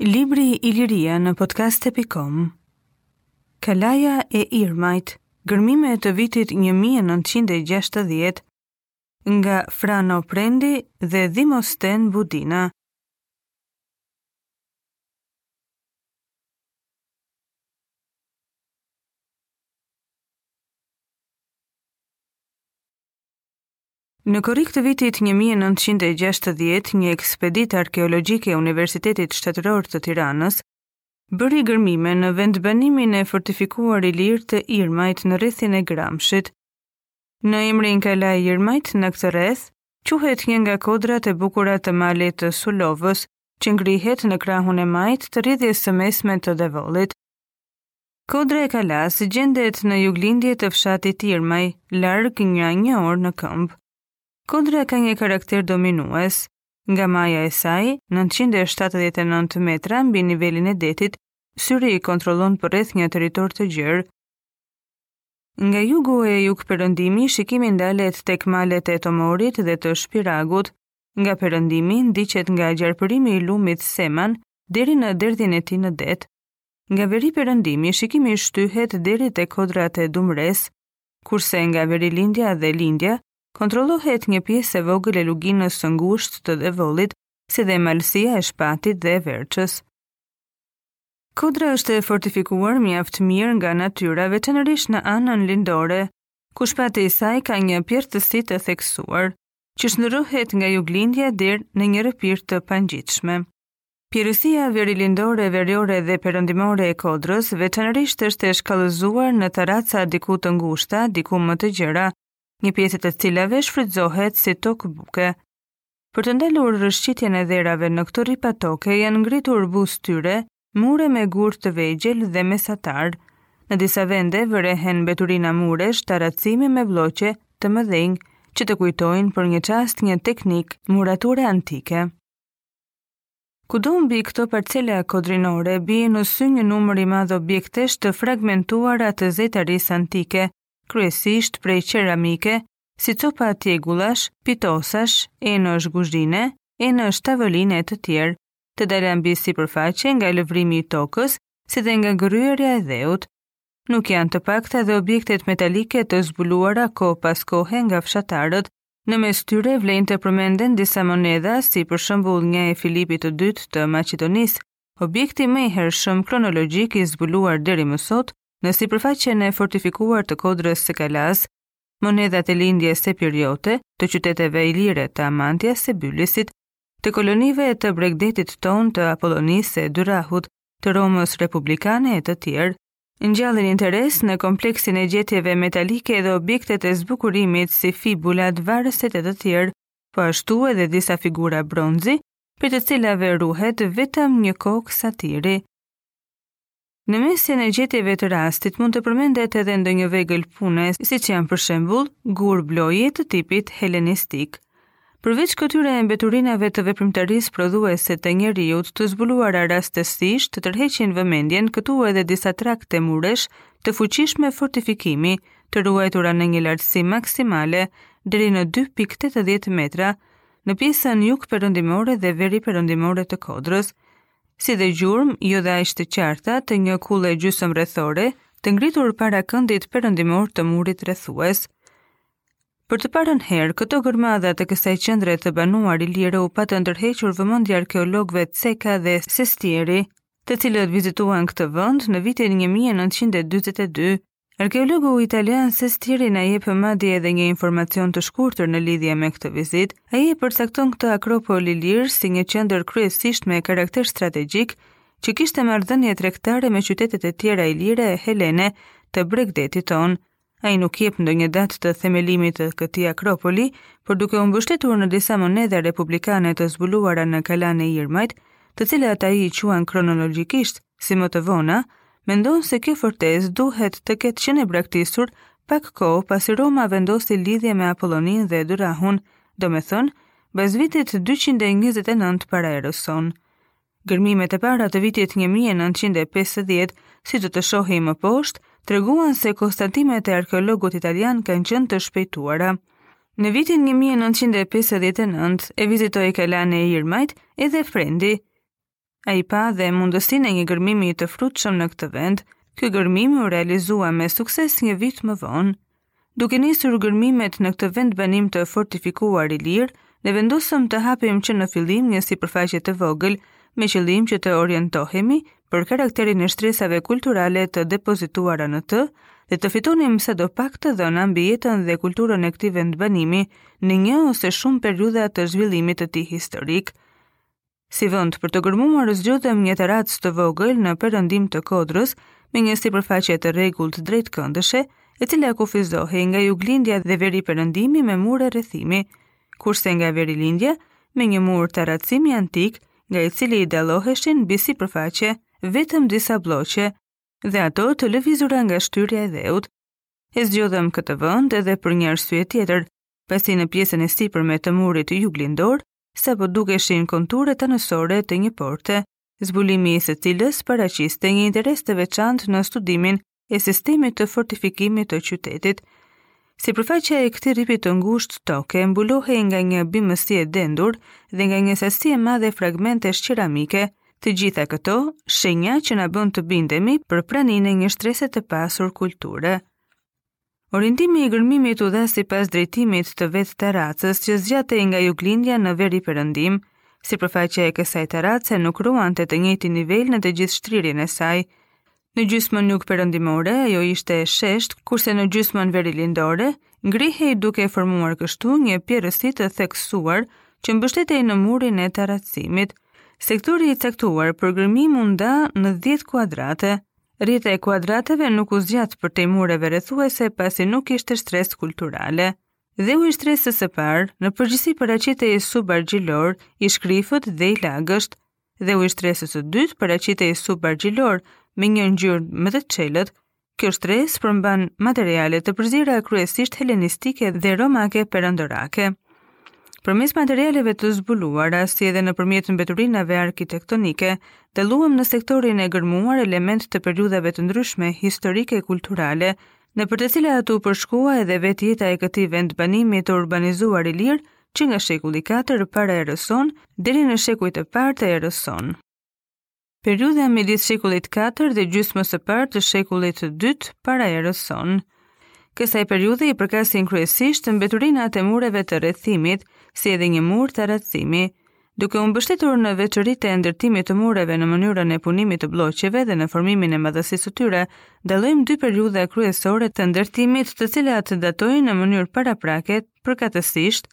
Libri Iliria në podcast.com Kalaja e Irmajt, gërmime të vitit 1960 nga Frano Prendi dhe Dhimosten Budina. Në korrik të vitit 1960, një ekspeditë arkeologjike e Universitetit Shtetëror të Tiranës bëri gërmime në vendbanimin e fortifikuar ilir të Irmajt në rrethin e Gramshit. Me emrin Kalaja e Irmajt në këtë rreth quhet një nga kodrat e bukura të malit të Sulovës, që ngrihet në krahun e majtë të rrjedhjes së mesme të Devollit. Kodra e Kalasë gjendet në juglindje të fshatit Irmaj, larg nja një orë në këmbë. Kodra ka një karakter dominues, nga maja e saj, 979 metra mbi nivelin e detit, syri kontrollon përreth një territor të gjerë. Nga jugu e jugperëndimi, shikimi ndalet tek malet e Tomorrit dhe të Shpiragut. Nga perëndimi, ndiqet nga gjarpërimi i lumit Seman, deri në derdhjen e tij në det. Nga veri-perëndimi, shikimi shtyhet deri te kodrat e Dumresë, kurse nga veri-lindja dhe lindja, kontrollohet një pjesë e vogël e luginës së ngushtë të Devollit, si dhe malësia e Shpatit dhe e Verçës. Kodra është e fortifikuar mjaft mirë nga natyra, veçanërisht në anën lindore, ku shpati i saj ka një pjerrësi të theksuar, që shndërrohet nga juglindja deri në një rrëpirë të pangjitshme. Pjerrësia verilindore, veriore dhe perëndimore e kodrës veçanërisht është e shkallëzuar në tarraca diku të ngushta, diku më të gjera, një pjesë e të cilave shfrytëzohet si tokë buke. Për të ndalur rrëshqitjen e dherave në këto rripa toke janë ngritur buzë tyre, mure me gurë të vegjël dhe mesatarë. Në disa vende vërehen mbeturina muresh tarracimi me blloqe të mëdhenj, që të kujtojnë për një çast një teknikë murature antike. Kudo mbi këto parcela kodrinore bie në sy një numër i madh objektesh të fragmentuara të zejtarisë antike, kryesisht prej qeramike, si copa tjegullash, pitosash, enësh kuzhine, enësh tavoline e të tjera, të dala mbi sipërfaqe nga lëvrimi i tokës, si dhe nga gërryerja e dheut. Nuk janë të pakta dhe objektet metalike të zbuluara kohë pas kohe nga fshatarët, Në mes tyre vlen të përmenden disa monedha, si për shembull një e Filipit të dytë të Maqedonisë, objekti më i hershëm kronologjik i zbuluar deri më sot në sipërfaqen e fortifikuar të kodrës së Kalasë, monedhat e lidhjes epirote, të qyteteve ilire të Amantias e Bylisit, të kolonive të bregdetit tonë të Apollonisë e Dyrrahut, të Romës republikane e të tjerë. Ngjallin interes në kompleksin e gjetjeve metalike dhe objektet e zbukurimit si fibulat, varëset e të tjerë, po ashtu edhe disa figura bronzi, prej të cilave ruhet vetëm një kokë satiri. Në mesin e gjetjeve të rastit mund të përmendet edhe ndonjë vegël pune, siç janë për shembull gurë bloje të tipit helenistik. Përveç këtyre mbeturinave të veprimtarisë prodhuese të njeriut të zbuluara rastësisht të tërheqin vëmendjen këtu edhe disa trakte muresh të fuqishme fortifikimi të ruajtura në një lartësi maksimale deri në 2.80 metra në pjesën jugperëndimore dhe veriperëndimore të kodrës, si dhe gjurmë jo dhe aq të qarta të një kulle gjysëmrrethore të ngritur para këndit perëndimor të murit rrethues. Për të parën herë, këto gërmadha të kësaj qendre të banuar ilire u patën tërhequr vëmendjen arkeologëve Ceka dhe Sestieri, të cilët vizituan këtë vend në vitin 1942. Arkeologu italian Sestieri na jep madje edhe një informacion të shkurtër në lidhje me këtë vizitë. Ai e përcakton këtë akropol ilir si një qendër kryesisht me karakter strategjik, që kishte marrëdhënie tregtare me qytetet e tjera ilire e helene të bregdetit tonë. Ai nuk jep ndonjë datë të themelimit të këtij akropoli, por duke u mbështetur në disa monedha republikane të zbuluara në Kalanë e Irmajt, të cilat ai i quan kronologjikisht si më të vona, mendon se kjo fortezë duhet të ketë qenë e braktisur pak kohë pasi Roma vendosi lidhje me Apolloninë dhe Durrahun, domethënë, bas vitit 229 para erës sonë. Gërmimet e para të vitit 1950, siç do të shohim më poshtë, treguan se konstatimet e arkeologut italian kanë qenë të shpejtuara. Në vitin 1959 e vizitoi Kalanë e Irmajt edhe Prendi. Ai pa dhe mundësinë e një gërmimi të frutshëm në këtë vend. Ky gërmim u realizua me sukses një vit më vonë. Duke nisur gërmimet në këtë vendbanim të fortifikuar ilir, ne vendosëm të hapim që në fillim një sipërfaqe të vogël, me qëllim që të orientohemi për karakterin e shtresave kulturale të depozituara në të dhe të fitonim sadopak të dhëna mbi jetën dhe kulturën e këtij vendbanimi në një ose shumë periudha të zhvillimit të tij historik. Si vend për të gërmuar zgjodhëm një tarracë të vogël në perëndim të kodrës me një sipërfaqe të rregullt drejtkëndëshe, e cila kufizohej nga juglindja dhe veriperëndimi me mure rrethimi, kurse nga verilindja me një mur tarracimi antik, nga i cili i dalloheshin mbi sipërfaqe vetëm disa blloqe dhe ato të lëvizura nga shtyrja e dheut. E zgjodhëm këtë vend edhe për një arsye tjetër, pasi në pjesën e sipërme të murit juglindor sapo dukeshin konturet anësore të një porte, zbulimi i së cilës paraqiste një interes të veçantë në studimin e sistemit të fortifikimit të qytetit. Sipërfaqja e këtij rripi të ngushtë toke mbulohej nga një bimësi e dendur dhe nga një sasi e madhe fragmentesh qeramike, të gjitha këto shenja që na bënë të bindemi për praninë e një shtrese të pasur kulture. Orientimi i gërmimit u dha sipas drejtimit të vetë tarracës që zgjatej nga juglindja në veriperëndim, sipërfaqja e kësaj tarrace nuk ruante të njëjtin nivel në të gjithë shtrirjen e saj. Në gjysmën jugperëndimore, ajo ishte e sheshtë, kurse në gjysmën verilindore, ngrihej duke formuar kështu një pjerrësi të theksuar që mbështetej në murin e tarracimit. Sektori i caktuar për gërmim u nda në 10 kuadrate, Rrjeta e kuadrateve nuk u zgjat përtej mureve rrethuese pasi nuk kishte shtresë kulturale. Dheu i shtresës së parë, në përgjithësi paraqitej subargjilor, i shkrifët dhe i lagësht. Dheu i shtresës së dytë paraqitej subargjilor, me një ngjyrë më të çelët. Kjo shtresë përmbante materiale të përziera kryesisht helenistike dhe romake perandorake. Përmes materialeve të zbuluara, si edhe nëpërmjet mbeturinave arkitektonike, dalluam në sektorin e gërmuar elemente të periudhave të ndryshme historike e kulturale, nëpër të cilat u përshkua edhe vetë jeta e këtij vendbanimi të urbanizuar ilir, që nga shekulli 4 para erës sonë, deri në shekujt e parë të erës sonë. Periudha midis shekullit 4 dhe gjysmës së parë të shekullit të dytë para erës sonë. Kësaj periudhe i përkasin kryesisht mbeturinat e mureve të rrethimit, si edhe një mur tarracimi. Duke u mbështetur në veçoritë e ndërtimit të mureve në mënyrën e punimit të blloqeve dhe në formimin e madhësisë së tyre, dallojmë dy periudha kryesore të ndërtimit të cilat datojnë në mënyrë paraprake përkatësisht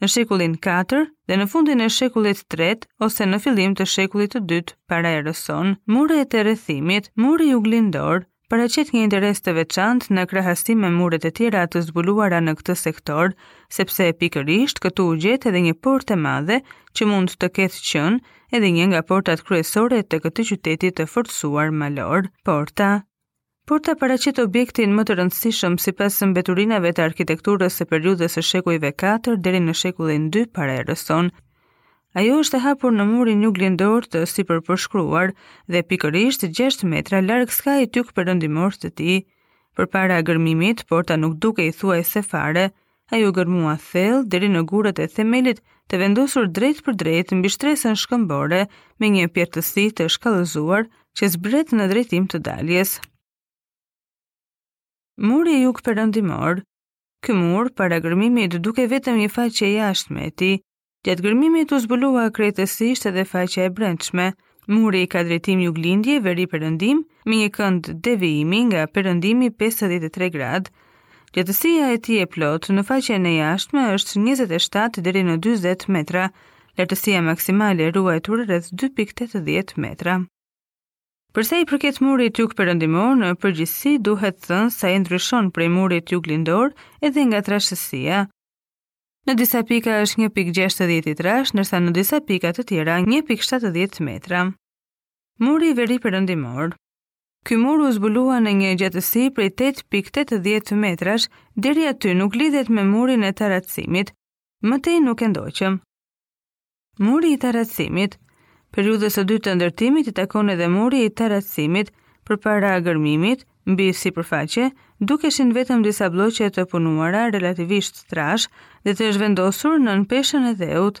në shekullin 4 dhe në fundin e shekullit 3 ose në fillim të shekullit të 2 para erës sonë, muret e rrethimit, muri juglindor, paraqet një interes të veçantë në krahasim me muret e tjera të zbuluara në këtë sektor, sepse pikërisht këtu u gjet edhe një portë e madhe që mund të ketë qenë edhe një nga portat kryesore të këtij qyteti të forcuar malor, porta Porta paraqet objektin më të rëndësishëm sipas mbeturinave të arkitekturës së periudhës së shekujve 4 deri në shekullin 2 para erës sonë, ajo është e hapur në murin juglindor të sipërpërshkruar dhe pikërisht 6 metra larg skajit jugperëndimor të tij. Përpara gërmimit, porta nuk dukej thuajse fare, Ajo u gërmua thellë deri në gurët e themelit të vendosur drejtpërdrejt mbi shtresën shkëmbore me një pjerrtësi të shkallëzuar që zbret në drejtim të daljes. Muri jugperëndimor. Ky mur para gërmimit dukej vetëm një faqe e jashtme e tij, Gjatë gërmimit u zbulua krejtësisht edhe faqja e brendshme. Muri ka drejtim juglindje, veriperëndim, me një kënd devijimi nga perëndimi 53 gradë. Gjatësia e tij e plotë në faqen e jashtme është 27 deri në 40 metra, lartësia maksimale e ruajtur rreth 2.80 metra. Për sa i përket murit jugperëndimor, në përgjithësi duhet thënë se ai ndryshon prej murit juglindor edhe nga trashësia. Në disa pika është 1.60 i trashë, ndërsa në disa pika të tjera 1.70 metra. Muri veriperëndimor. Ky mur u zbulua në një gjatësi prej 8.80 metrash, deri aty ku lidhet me murin e tarracimit. Më tej nuk e ndoqëm. Muri i tarracimit. Periudhës së dytë të ndërtimit i takon edhe muri i tarracimit. Përpara gërmimit mbi sipërfaqe dukeshin vetëm disa blloqe të punuara relativisht trashë dhe të zhvendosur nën peshën e dheut.